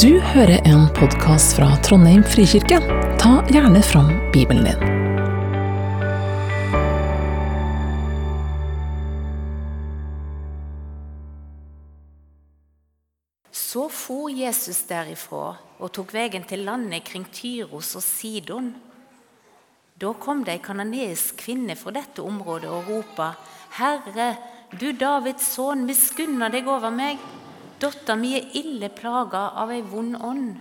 Du hører en podkast fra Trondheim frikirke. Ta gjerne fram Bibelen din. Så for Jesus derifra og tok veien til landet kring Tyros og Sidon. Da kom det ei kanadisk kvinne fra dette området og ropa, Herre, du Davids sønn, miskunna deg over meg. Dattera mi er ille plaga av ei vond ånd.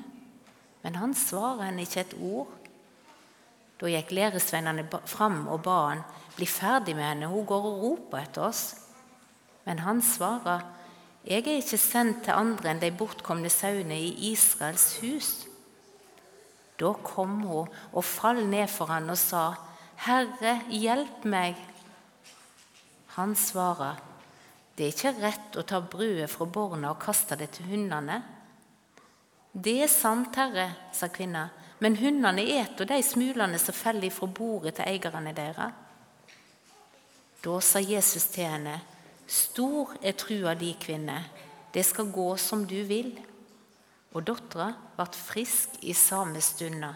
Men han svarer henne ikke et ord. Da gikk læresvennene fram og ba han, bli ferdig med henne, hun går og roper etter oss. Men han svarer, jeg er ikke sendt til andre enn de bortkomne sauene i Israels hus. Da kom hun og falt ned for han og sa, Herre, hjelp meg. Han svarer, det er ikke rett å ta brødet fra barna og kaste det til hundene. Det er sant, Herre, sa kvinna, men hundene eter de smulene som faller fra bordet til eierne deres. Da sa Jesus til henne, Stor er trua di, kvinne, det skal gå som du vil. Og dattera ble frisk i samme stunda.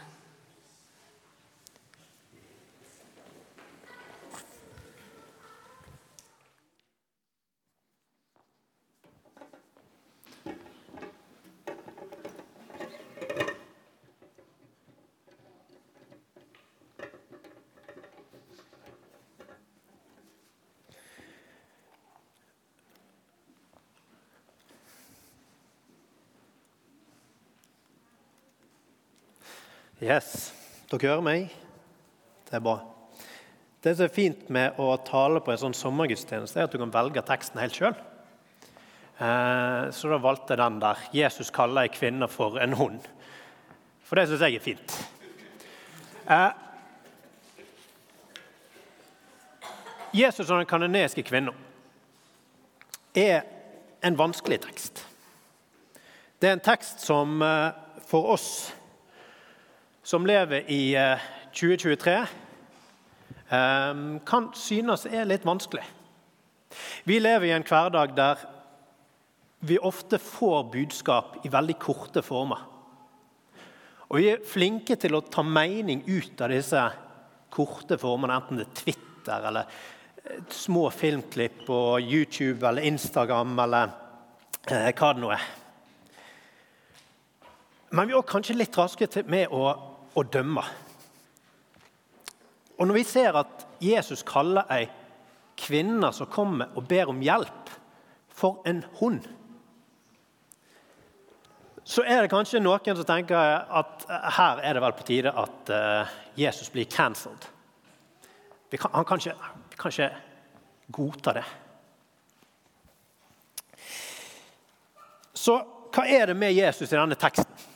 Yes, dere hører meg? Det er bra. Det som er fint med å tale på en sånn sommergudstjeneste, er at du kan velge teksten helt sjøl. Eh, så da valgte jeg den der 'Jesus kaller ei kvinne for en hund'. For det syns jeg er fint. Eh, Jesus og den kanoneske kvinnen er en vanskelig tekst. Det er en tekst som eh, for oss som lever i 2023, kan synes er litt vanskelig. Vi lever i en hverdag der vi ofte får budskap i veldig korte former. Og vi er flinke til å ta mening ut av disse korte formene, enten det er Twitter eller små filmklipp på YouTube eller Instagram eller eh, hva det nå er. Men vi er også kanskje litt raske med å og dømme. Og Når vi ser at Jesus kaller ei kvinne som kommer og ber om hjelp, for en hund, så er det kanskje noen som tenker at her er det vel på tide at eh, Jesus blir cancelled. Han kan ikke, kan ikke godta det. Så hva er det med Jesus i denne teksten?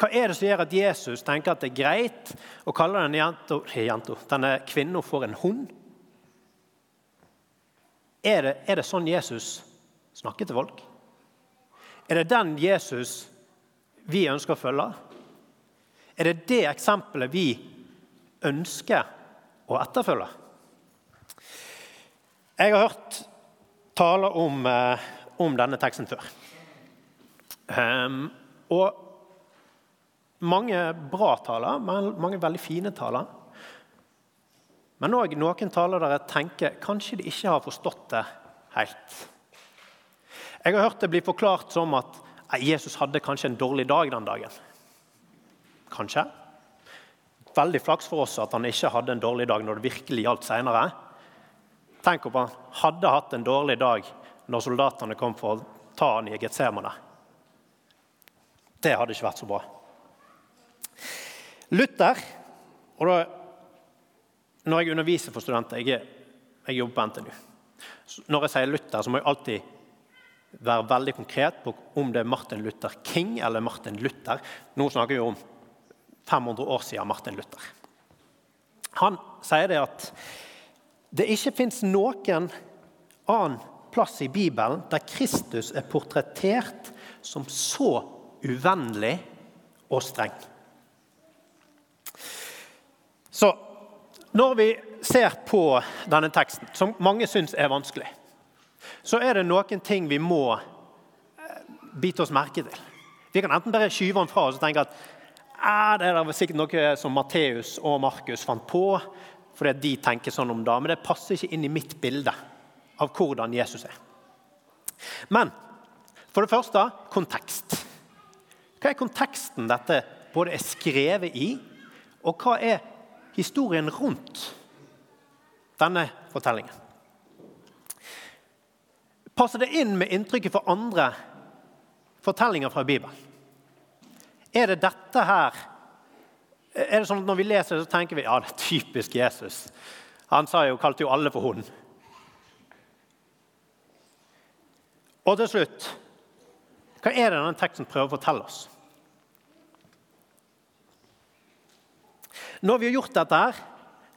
Hva er det som gjør at Jesus tenker at det er greit å kalle denne, jento, jento, denne kvinnen for en hund? Er det, er det sånn Jesus snakker til folk? Er det den Jesus vi ønsker å følge? Er det det eksempelet vi ønsker å etterfølge? Jeg har hørt taler om, eh, om denne teksten før. Um, og mange bra taler, mange veldig fine taler. Men òg noen taler der jeg tenker kanskje de ikke har forstått det helt. Jeg har hørt det bli forklart som at Jesus hadde kanskje en dårlig dag den dagen. Kanskje. Veldig flaks for oss at han ikke hadde en dårlig dag når det virkelig gjaldt seinere. Tenk om han hadde hatt en dårlig dag når soldatene kom for å ta han i Getsemane. Det hadde ikke vært så bra. Luther og da, Når jeg underviser for studenter Jeg, jeg jobber på NTNU. Når jeg sier Luther, så må jeg alltid være veldig konkret på om det er Martin Luther King eller Martin Luther. Nå snakker vi om 500 år siden Martin Luther. Han sier det at det ikke fins noen annen plass i Bibelen der Kristus er portrettert som så uvennlig og streng. Så når vi ser på denne teksten, som mange syns er vanskelig, så er det noen ting vi må eh, bite oss merke til. Vi kan enten bare skyve den fra oss og tenke at det er sikkert noe som Matteus og Markus fant på, fordi de tenker sånn om det, men det passer ikke inn i mitt bilde av hvordan Jesus er. Men for det første kontekst. Hva er konteksten dette både er skrevet i, og hva er historien rundt denne fortellingen? Passer det inn med inntrykket for andre fortellinger fra Bibelen? Er det dette her Er det sånn at Når vi leser det, så tenker vi ja, det er typisk Jesus. Han sa jo, kalte jo alle for hund. Og til slutt hva er det denne teksten prøver å fortelle oss? Når vi har gjort dette, her,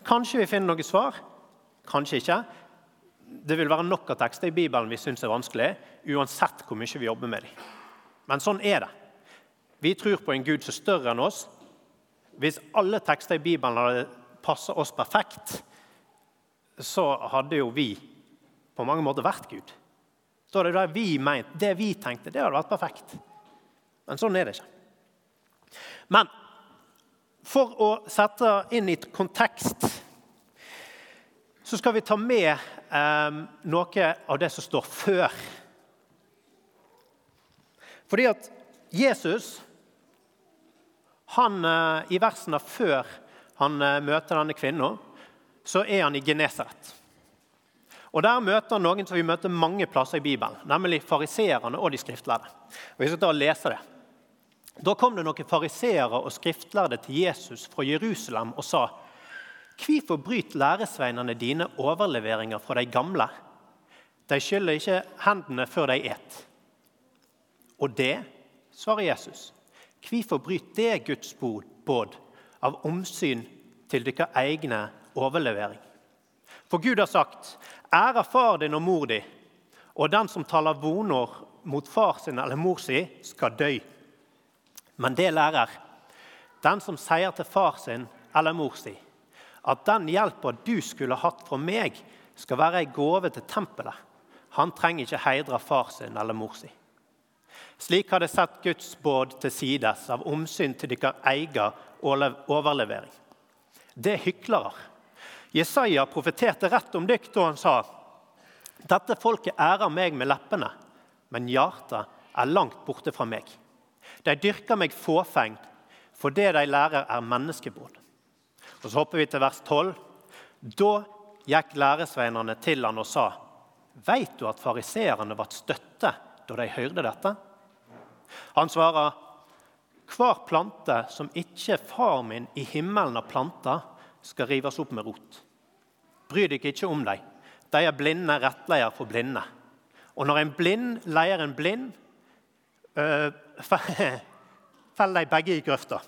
kanskje vi finner noe svar, kanskje ikke. Det vil være nok av tekster i Bibelen vi syns er vanskelig, uansett hvor mye vi jobber med dem. Men sånn er det. Vi tror på en Gud som er større enn oss. Hvis alle tekster i Bibelen hadde passa oss perfekt, så hadde jo vi på mange måter vært Gud. Da hadde det vi mente, det vi tenkte, det hadde vært perfekt. Men sånn er det ikke. Men for å sette inn i kontekst så skal vi ta med eh, noe av det som står før. Fordi at Jesus han, eh, I versene før han eh, møter denne kvinnen, så er han i Genesaret. Og Der møter han noen som vi møter mange plasser i Bibelen, nemlig fariseerne og de skriftlærde. Vi skal ta og lese det. Da kom det noen fariseere og skriftlærde til Jesus fra Jerusalem og sa:" Hvorfor bryter læresveinene dine overleveringer fra de gamle? De skyller ikke hendene før de et. Og det, svarer Jesus, hvorfor bryter det Guds båd av omsyn til deres egne overlevering? For Gud har sagt, 'Ære far din og mor di', og den som taler vonord mot far sin eller mor si, skal dø. Men det lærer den som sier til far sin eller mor si, at den hjelpa du skulle hatt fra meg, skal være ei gave til tempelet. Han trenger ikke heidre far sin eller mor si. Slik har det sett Guds båd til sides av omsyn til deres egen overlevering. Det er hyklere. Jesaja profeterte rett om dykk da han sa dette folket ærer meg med leppene, men hjertet er langt borte fra meg. De dyrker meg fåfengt, for det de lærer, er menneskebåd. Og Så hopper vi til vers 12. Da gikk læresveinene til han og sa.: Veit du at fariseerne ble støtte da de hørte dette? Han svarer, Hver plante som ikke far min i himmelen har planta, skal rives opp med rot. Bry deg ikke om dem. De er blinde rettleier for blinde. Og når en blind leier en blind, øh, faller de begge i grøfta.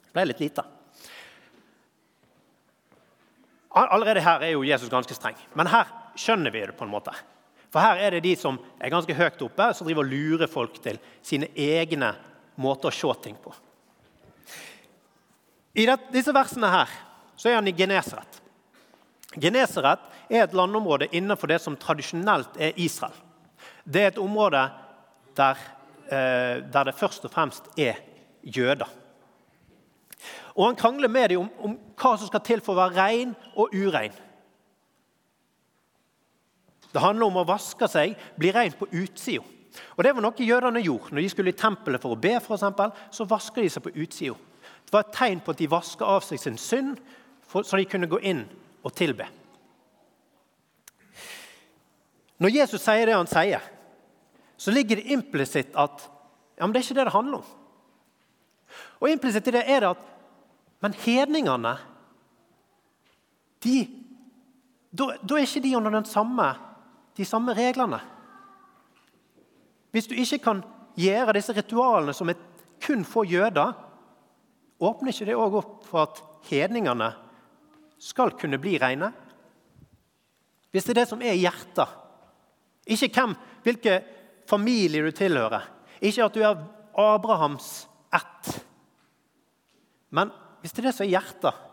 Det ble litt lite. Allerede her er jo Jesus ganske streng, men her skjønner vi det på en måte. For her er det de som er ganske høyt oppe, som driver og lurer folk til sine egne måter å se ting på. I disse versene her så er han i Genesaret. Genesaret er et landområde innenfor det som tradisjonelt er Israel. Det er et område der, eh, der det først og fremst er jøder. Og Han krangler med dem om, om hva som skal til for å være rein og urein. Det handler om å vaske seg, bli rein på utsida. Og Det var noe jødene gjorde. Når de skulle i tempelet for å be, for eksempel, så vasker de seg på utsida. Det var et tegn på at de vaska av seg sin synd, så de kunne gå inn og tilbe. Når Jesus sier det han sier, så ligger det implisitt at ja, men det er ikke det det handler om. Og implisitt i det er det at Men hedningene de, da, er ikke de under samme, de samme reglene. Hvis du ikke kan gjøre disse ritualene som er kun for jøder, åpner ikke det òg opp for at hedningene skal kunne bli rene? Hvis det er det som er hjertet, ikke hvem, hvilken familie du tilhører, ikke at du er Abrahams ett, men hvis det er det som er hjertet,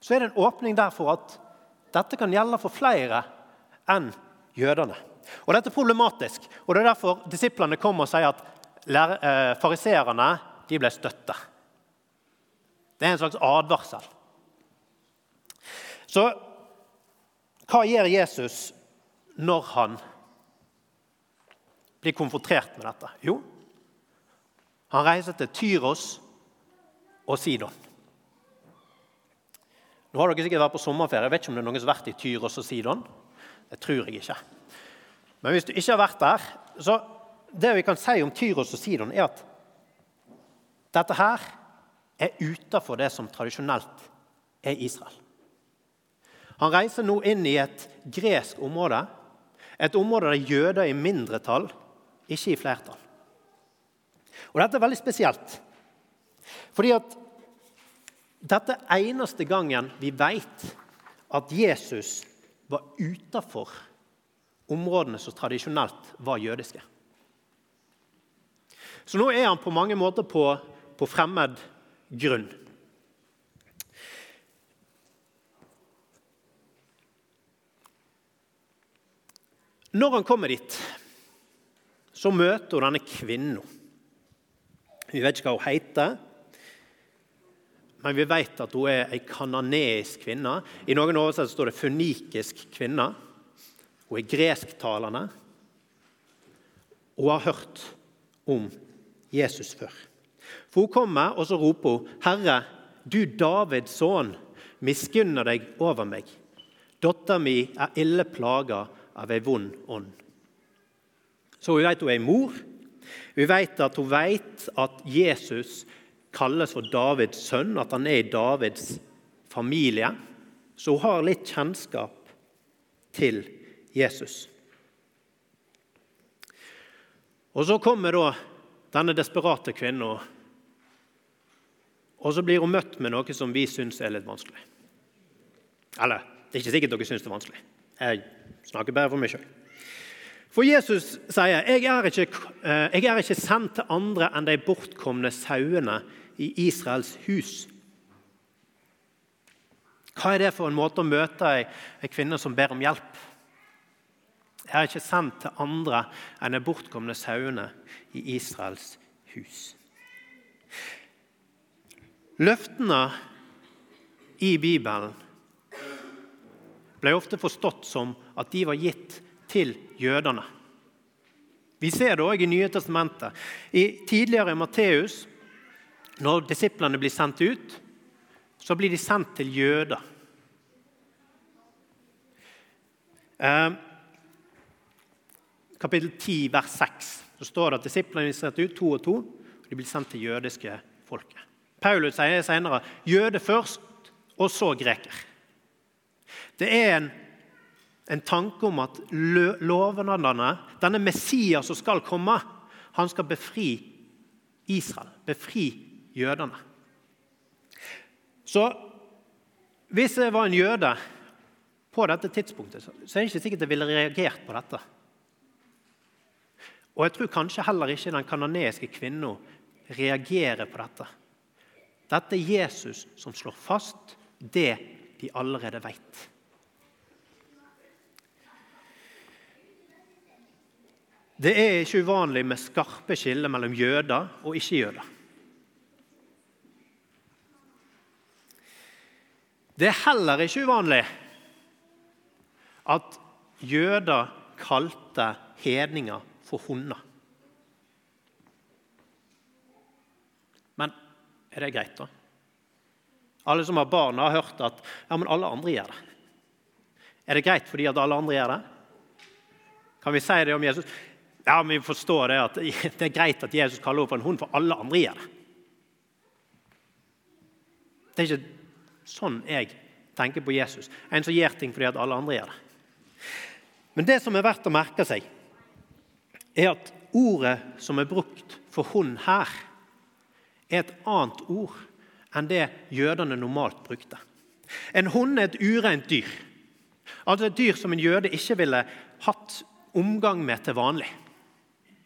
så er det en åpning der for at dette kan gjelde for flere enn jødene. Og Dette er problematisk, og det er derfor disiplene kommer og sier at eh, fariseerne ble støtte. Det er en slags advarsel. Så hva gjør Jesus når han blir konfrontert med dette? Jo, han reiser til Tyros og Sidon. Nå har dere sikkert vært på sommerferie. Jeg vet ikke om det er noen som har vært i Tyros og Sidon. Det tror jeg ikke. Men hvis du ikke har vært der, så det vi kan si om Tyros og Sidon, er at dette her er utafor det som tradisjonelt er Israel. Han reiser nå inn i et gresk område, et område der jøder er i mindretall, ikke i flertall. Og Dette er veldig spesielt, fordi at dette eneste gangen vi vet at Jesus var utafor områdene som tradisjonelt var jødiske. Så nå er han på mange måter på, på fremmed grunn. Når han kommer dit, så møter hun denne kvinnen. Vi vet ikke hva hun heter, men vi vet at hun er ei kananeisk kvinne. I noen oversettelser står det fønikisk kvinne. Hun er gresktalende. Hun har hørt om Jesus før. For Hun kommer og så roper hun, 'Herre, du Davids sønn, miskunner deg over meg.' 'Dattera mi er ille plaga av ei vond ånd.' Så vi vet hun er mor. Vi vet at hun vet at Jesus kalles for Davids sønn, at han er i Davids familie. Så hun har litt kjennskap til Jesus. Og Så kommer da denne desperate kvinnen, og så blir hun møtt med noe som vi syns er litt vanskelig. Eller det er ikke sikkert dere syns det er vanskelig. Jeg snakker bare for meg sjøl. For Jesus sier jeg er, ikke, eh, jeg er ikke sendt til andre enn de bortkomne sauene i Israels hus. Hva er det for en måte å møte ei, kvinne som ber om hjelp? Jeg er ikke sendt til andre enn de bortkomne sauene i Israels hus. Løftene i Bibelen ble ofte forstått som at de var gitt til jødene. Vi ser det òg i Nye testamentet. I, tidligere i Matteus, når disiplene blir sendt ut, så blir de sendt til jøder. Eh, kapittel 10, vers 6, så står det at disiplene blir sendt ut to og to. og De blir sendt til jødiske folket. Paulus sier senere 'jøde først, og så greker'. Det er en en tanke om at lovnadene, denne Messias som skal komme, han skal befri Israel, befri jødene. Så hvis jeg var en jøde på dette tidspunktet, så er det ikke sikkert jeg ville reagert på dette. Og jeg tror kanskje heller ikke den kanoneiske kvinnen reagerer på dette. Dette er Jesus som slår fast det de allerede vet. Det er ikke uvanlig med skarpe skiller mellom jøder og ikke-jøder. Det er heller ikke uvanlig at jøder kalte hedninger for hunder. Men er det greit, da? Alle som har barn, har hørt at ja, men alle andre gjør det. Er det greit fordi at alle andre gjør det? Kan vi si det om Jesus? Ja, men Vi forstår det at det er greit at Jesus kaller henne for en hund, for alle andre gjør det. Det er ikke sånn jeg tenker på Jesus. En som gjør ting fordi at alle andre gjør det. Men det som er verdt å merke seg, er at ordet som er brukt for hund her, er et annet ord enn det jødene normalt brukte. En hund er et ureint dyr. Altså et dyr som en jøde ikke ville hatt omgang med til vanlig.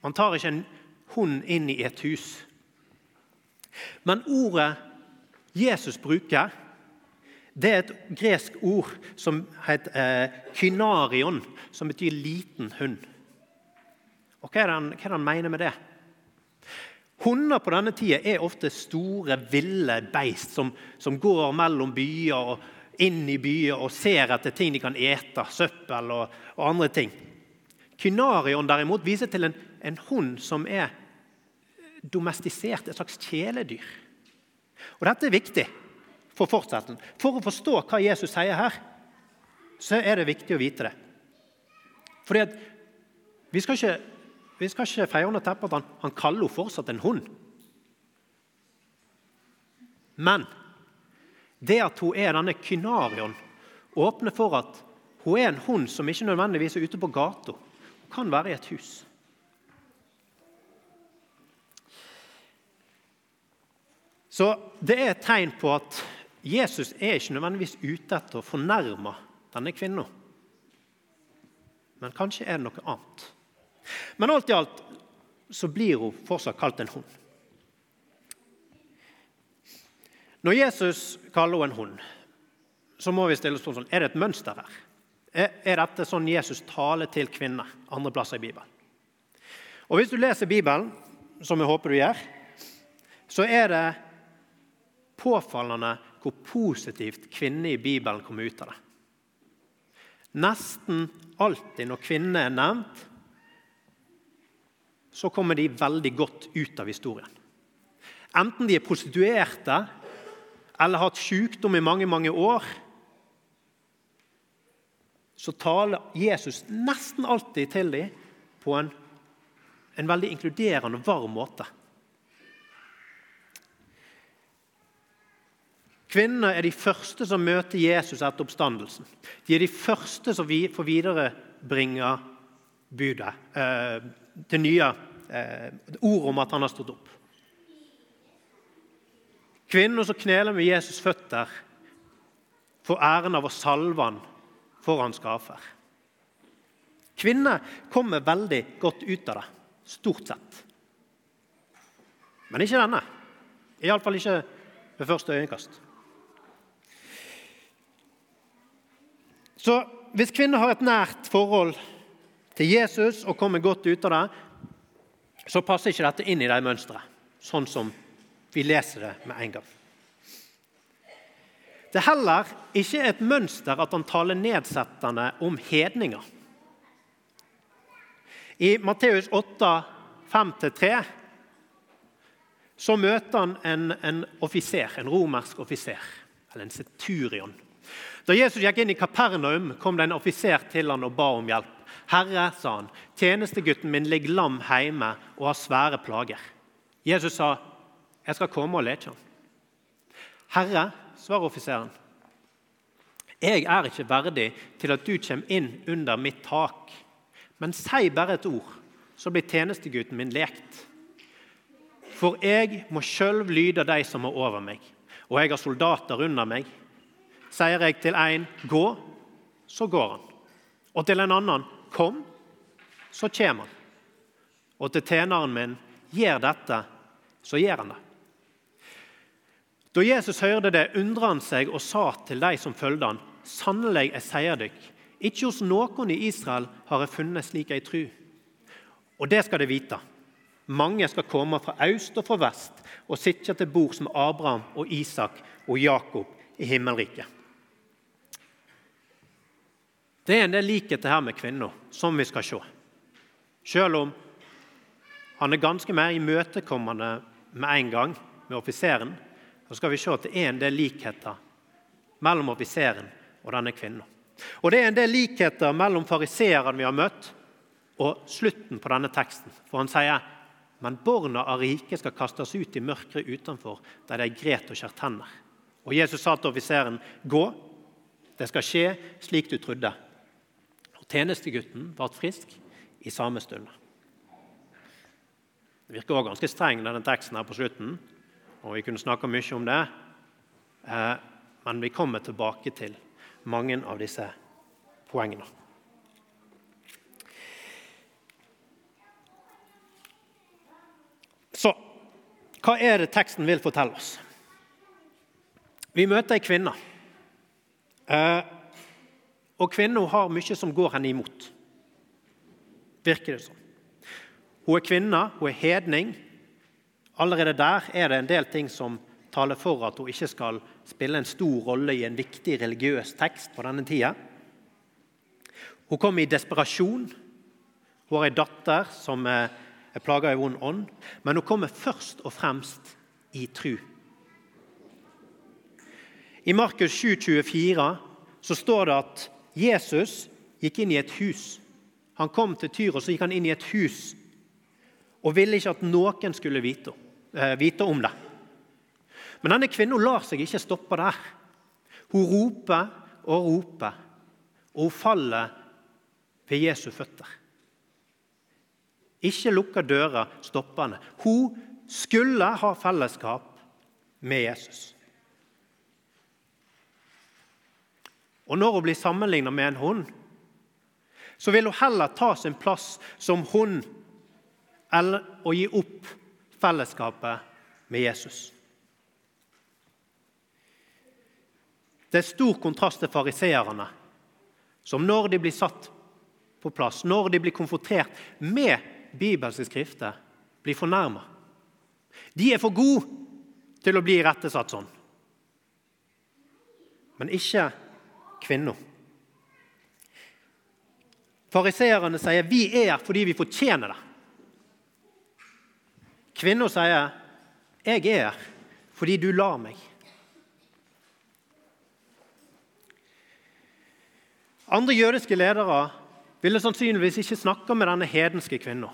Man tar ikke en hund inn i et hus. Men ordet Jesus bruker, det er et gresk ord som heter eh, kynarion, som betyr liten hund. Og hva er det han, er mener med det? Hunder på denne tida er ofte store, ville beist som, som, går mellom byer og inn i byer og ser etter ting de kan ete, søppel og, og andre ting. Kynarion derimot viser til en, en hund som er domestisert, et slags kjæledyr. Og Dette er viktig for fortsettelsen. For å forstå hva Jesus sier her, så er det viktig å vite det. Fordi at Vi skal ikke, vi skal ikke feie under teppet at han, han kaller henne fortsatt en hund. Men det at hun er denne kynarion, åpner for at hun er en hund som ikke nødvendigvis er ute på gata. Hun kan være i et hus. Så det er et tegn på at Jesus er ikke nødvendigvis ute etter å fornærme denne kvinnen. Men kanskje er det noe annet. Men alt i alt så blir hun fortsatt kalt en hund. Når Jesus kaller henne en hund, så må vi stille oss sånn, er det et mønster her. Er dette sånn Jesus taler til kvinner andre plasser i Bibelen? Og Hvis du leser Bibelen, som jeg håper du gjør, så er det påfallende hvor positivt kvinner i Bibelen kommer ut av det. Nesten alltid når kvinner er nevnt, så kommer de veldig godt ut av historien. Enten de er prostituerte eller har hatt sykdom i mange, mange år, så taler Jesus nesten alltid til dem på en, en veldig inkluderende og varm måte. Kvinnene er de første som møter Jesus etter oppstandelsen. De er de første som får viderebringe budet, eh, det nye eh, ordet om at han har stått opp. Kvinner som kneler med Jesus' føtter, får æren av å salve han for hans gaver. Kvinner kommer veldig godt ut av det, stort sett. Men ikke denne. Iallfall ikke ved første øyekast. Så hvis kvinner har et nært forhold til Jesus og kommer godt ut av det, så passer ikke dette inn i de mønstrene, sånn som vi leser det med en gang. Det er heller ikke et mønster at han taler nedsettende om hedninger. I Matteus 8, 5-3 så møter han en, en offiser, en romersk offiser, eller en centurion. Da Jesus gikk inn i Kapernaum, kom det en offiser til han og ba om hjelp. 'Herre', sa han, 'tjenestegutten min ligger lam hjemme og har svære plager.' Jesus sa, 'Jeg skal komme og leke ham.' 'Herre', svarer offiseren, 'jeg er ikke verdig til at du kommer inn under mitt tak.' 'Men si bare et ord, så blir tjenestegutten min lekt.' 'For jeg må sjøl lyde de som er over meg, og jeg har soldater under meg.' Sier jeg til en 'gå', så går han. Og til en annen 'kom', så kommer han. Og til tjeneren min 'gjør dette', så gjør han det. Da Jesus hørte det, undret han seg og sa til de som fulgte han, 'Sannelig, jeg sier dykk, ikke hos noen i Israel har jeg funnet slik ei tru.' Og det skal de vite. Mange skal komme fra øst og fra vest og sitte til bords med Abraham og Isak og Jakob i himmelriket. Det er en del likheter her med kvinner, som vi skal se. Selv om han er ganske mer imøtekommende med en gang med offiseren, så skal vi se at det er en del likheter mellom offiseren og denne kvinnen. Og det er en del likheter mellom fariseeren vi har møtt, og slutten på denne teksten. For han sier men barna av rike skal kastes ut i mørket utenfor, der de gret og skjært tenner. Og Jesus sa til offiseren, gå, det skal skje slik du trodde. Tjenestegutten ble frisk i samme stund. Det virker også ganske streng, denne teksten her på slutten. og Vi kunne snakka mye om det. Eh, men vi kommer tilbake til mange av disse poengene. Så hva er det teksten vil fortelle oss? Vi møter ei kvinne. Og kvinna har mye som går henne imot. Virker det sånn. Hun er kvinne, hun er hedning. Allerede der er det en del ting som taler for at hun ikke skal spille en stor rolle i en viktig religiøs tekst på denne tida. Hun kommer i desperasjon. Hun har ei datter som er plaga i vond ånd. Men hun kommer først og fremst i tru. I Markus 7, 24 så står det at Jesus gikk inn i et hus. Han kom til Tyr, og så gikk han inn i et hus og ville ikke at noen skulle vite, eh, vite om det. Men denne kvinnen lar seg ikke stoppe der. Hun roper og roper, og hun faller ved Jesu føtter. Ikke lukka døra stoppende. Hun skulle ha fellesskap med Jesus. Og når hun blir sammenlignet med en hund, så vil hun heller ta sin plass som hund eller å gi opp fellesskapet med Jesus. Det er stor kontrast til fariseerne, som når de blir satt på plass, når de blir konfrontert med bibelske skrifter, blir fornærma. De er for gode til å bli rettesatt sånn. Men ikke kvinner. Fariseerne sier 'vi er fordi vi fortjener det'. Kvinner sier 'jeg er fordi du lar meg'. Andre jødiske ledere ville sannsynligvis ikke snakke med denne hedenske kvinna.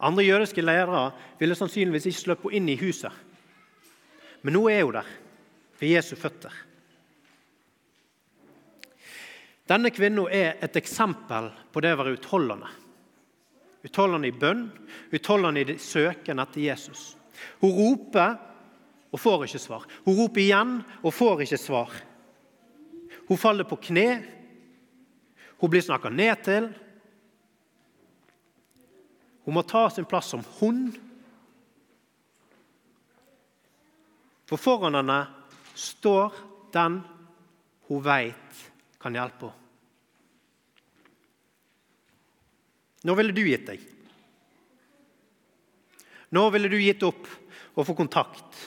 Andre jødiske ledere ville sannsynligvis ikke sluppet inn i huset. Men nå er hun der, ved Jesu føtter. Denne kvinnen er et eksempel på det å være utholdende. Utholdende i bønn, utholdende i søken etter Jesus. Hun roper og får ikke svar. Hun roper igjen og får ikke svar. Hun faller på kne. Hun blir snakka ned til. Hun må ta sin plass som hund. For foran henne står den hun veit kan hjelpe henne. Når ville du gitt deg? Når ville du gitt opp å få kontakt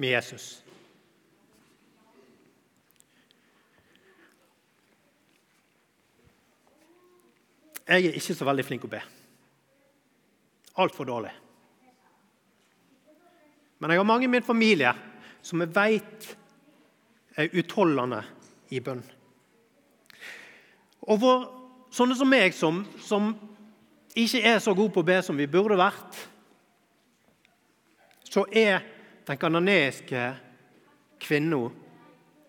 med Jesus? Jeg er ikke så veldig flink å be. Altfor dårlig. Men jeg har mange i min familie som jeg vet er utholdende i bønn. Og for sånne som meg, som, som ikke er så gode på å be som vi burde vært, så er den kanadiske kvinnen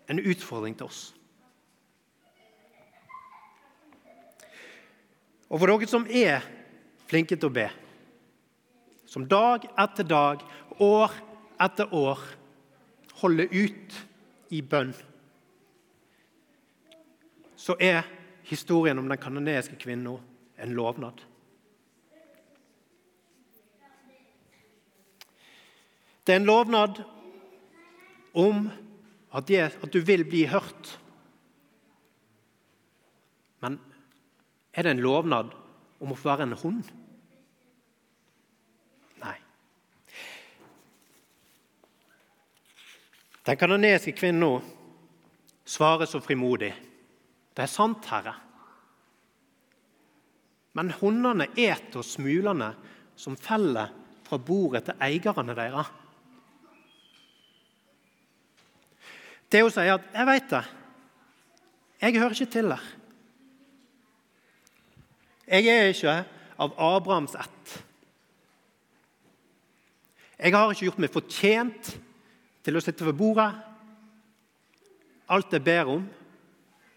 en utfordring til oss. Og for dere som er flinke til å be, som dag etter dag, år etter år holder ut i bønn, så er historien om den kanadiske kvinnen en lovnad. Det er en lovnad om at, du vil bli hørt. Men er det en lovnad om å få være en hund? Nei. Den kanoniske kvinnen svarer så frimodig. Det er sant, Herre. Men hundene eter smulene som feller fra bordet til eierne deres. Hun sier, at 'jeg veit det. Jeg hører ikke til der'. Jeg er ikke av Abrahams ett. Jeg har ikke gjort meg fortjent til å sitte ved bordet. Alt jeg ber om,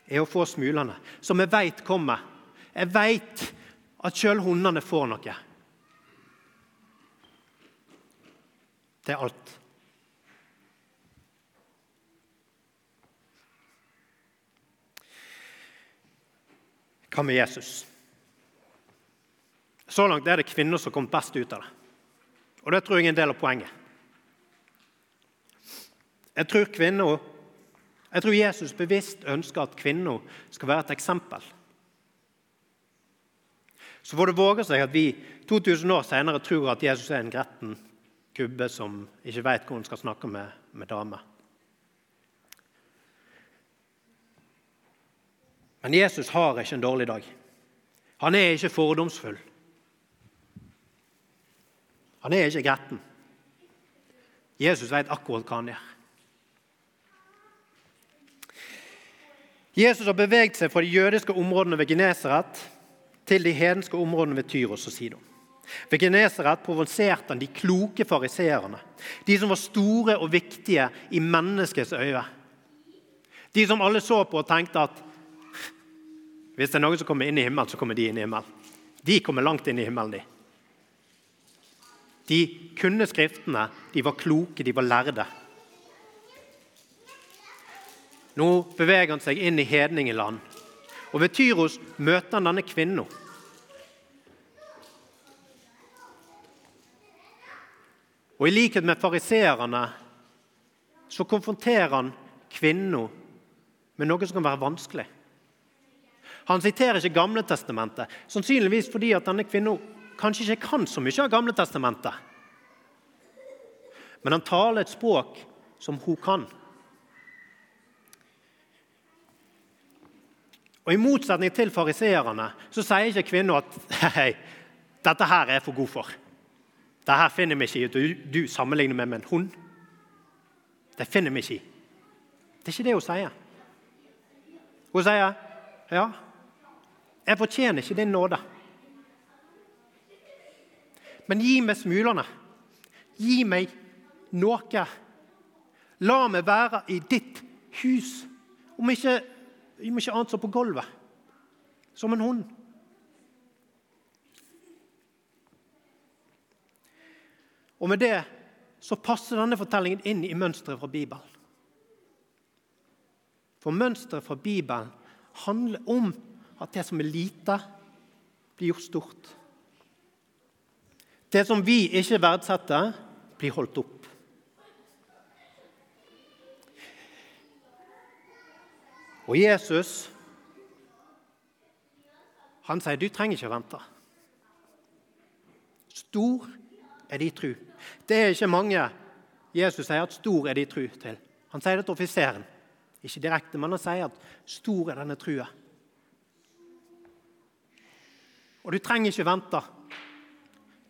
er å få smulene, som jeg veit kommer. Jeg veit at sjøl hundene får noe. Det er alt. Hva med Jesus? Så langt er det kvinner som kom best ut av det. Og det tror jeg er en del av poenget. Jeg tror, kvinner, jeg tror Jesus bevisst ønsker at kvinner skal være et eksempel. så får det våge seg at vi 2000 år senere tror at Jesus er en gretten gubbe som ikke vet hvor hun skal snakke med, med damer. Men Jesus har ikke en dårlig dag. Han er ikke fordomsfull. Han er ikke gretten. Jesus vet akkurat hva han gjør. Jesus har beveget seg fra de jødiske områdene ved Genesaret til de hedenske områdene ved Tyros og Sidon. Ved Genesaret provoserte han de kloke fariseerne, de som var store og viktige i menneskets øye. De som alle så på og tenkte at hvis det er noen som kommer inn i himmelen, så kommer de inn i himmelen. De kommer langt inn i himmelen, de. De kunne Skriftene, de var kloke, de var lærde. Nå beveger han seg inn i hedningeland. Og Ved Tyros møter han denne kvinnen. Og I likhet med fariseerne så konfronterer han kvinnen med noe som kan være vanskelig. Han siterer ikke Gamle Testamentet, sannsynligvis fordi at denne kvinnen kanskje ikke kan så mye av Gamle Testamentet. Men han taler et språk som hun kan. Og I motsetning til fariseerne så sier ikke kvinnen at hei, dette her er jeg for god for. Dette finner vi ikke i. Du, du sammenligner meg med en hund. Det finner vi ikke i. Det er ikke det hun sier. Hun sier ja, jeg fortjener ikke din nåde. Men gi meg smulene. Gi meg noe. La meg være i ditt hus. Om ikke vi må ikke annet som på gulvet. Som en hund. Og med det så passer denne fortellingen inn i mønsteret fra Bibelen. For mønsteret fra Bibelen handler om at det som er lite, blir gjort stort. Det som vi ikke verdsetter, blir holdt opp. Og Jesus han sier du trenger ikke å vente. Stor er de tru. Det er ikke mange Jesus sier at stor er de tru til. Han sier det til offiseren. Ikke direkte, men han sier at stor er denne trua. Og du trenger ikke vente.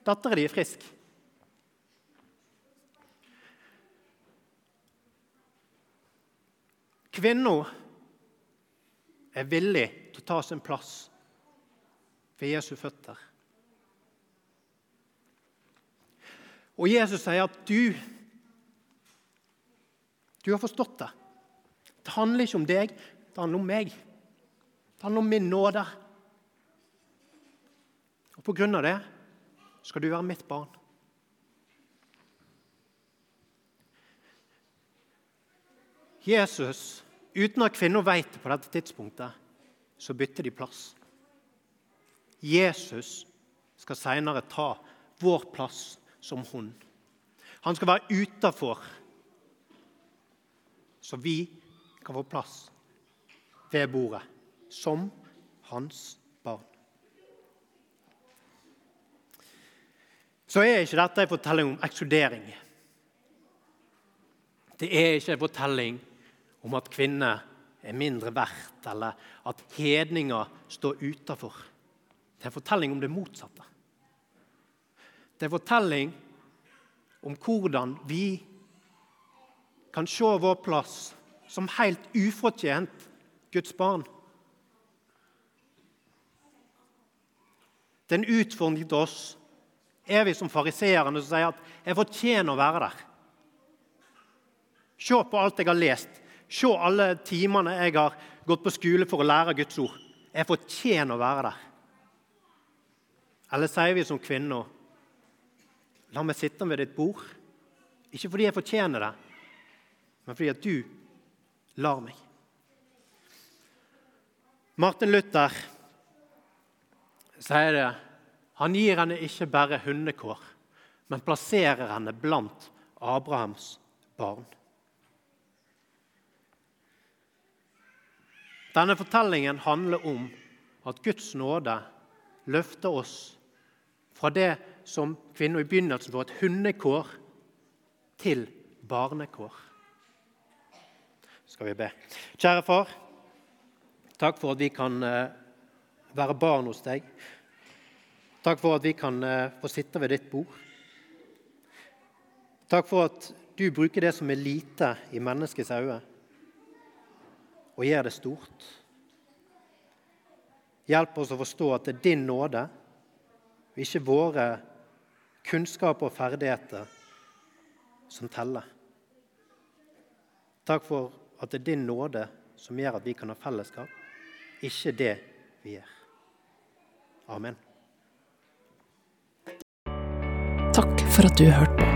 Datteren din er frisk. Kvinna er villig til å ta sin plass ved Jesu føtter. Og Jesus sier at du Du har forstått det. Det handler ikke om deg, det handler om meg. Det handler om min nåde. Og på grunn av det skal du være mitt barn. Jesus Uten at kvinner vet det på dette tidspunktet, så bytter de plass. Jesus skal senere ta vår plass som hun. Han skal være utafor, så vi kan få plass ved bordet som hans barn. Så er ikke dette en fortelling om ekskludering. Det er ikke en fortelling om at kvinner er mindre verdt, eller at hedninger står utafor. Det er fortelling om det motsatte. Det er fortelling om hvordan vi kan se vår plass som helt ufortjent Guds barn. Det en utfordring til oss. Er vi som fariseerne som sier at 'jeg fortjener å være der'? Se på alt jeg har lest. Se alle timene jeg har gått på skole for å lære Guds ord. Jeg fortjener å være der. Eller sier vi som kvinner La meg sitte ved ditt bord. Ikke fordi jeg fortjener det, men fordi at du lar meg. Martin Luther sier det. Han gir henne ikke bare hundekår, men plasserer henne blant Abrahams barn. Denne fortellingen handler om at Guds nåde løfter oss fra det som kvinner i begynnelsen var et hundekår, til barnekår. Skal vi be. Kjære far, takk for at vi kan eh, være barn hos deg. Takk for at vi kan eh, få sitte ved ditt bord. Takk for at du bruker det som er lite i menneskets øyne, og gjør det stort. Hjelp oss å forstå at det er din nåde, ikke våre kunnskaper og ferdigheter, som teller. Takk for at det er din nåde som gjør at vi kan ha fellesskap, ikke det vi gjør. Amen. Takk for at du hørte på.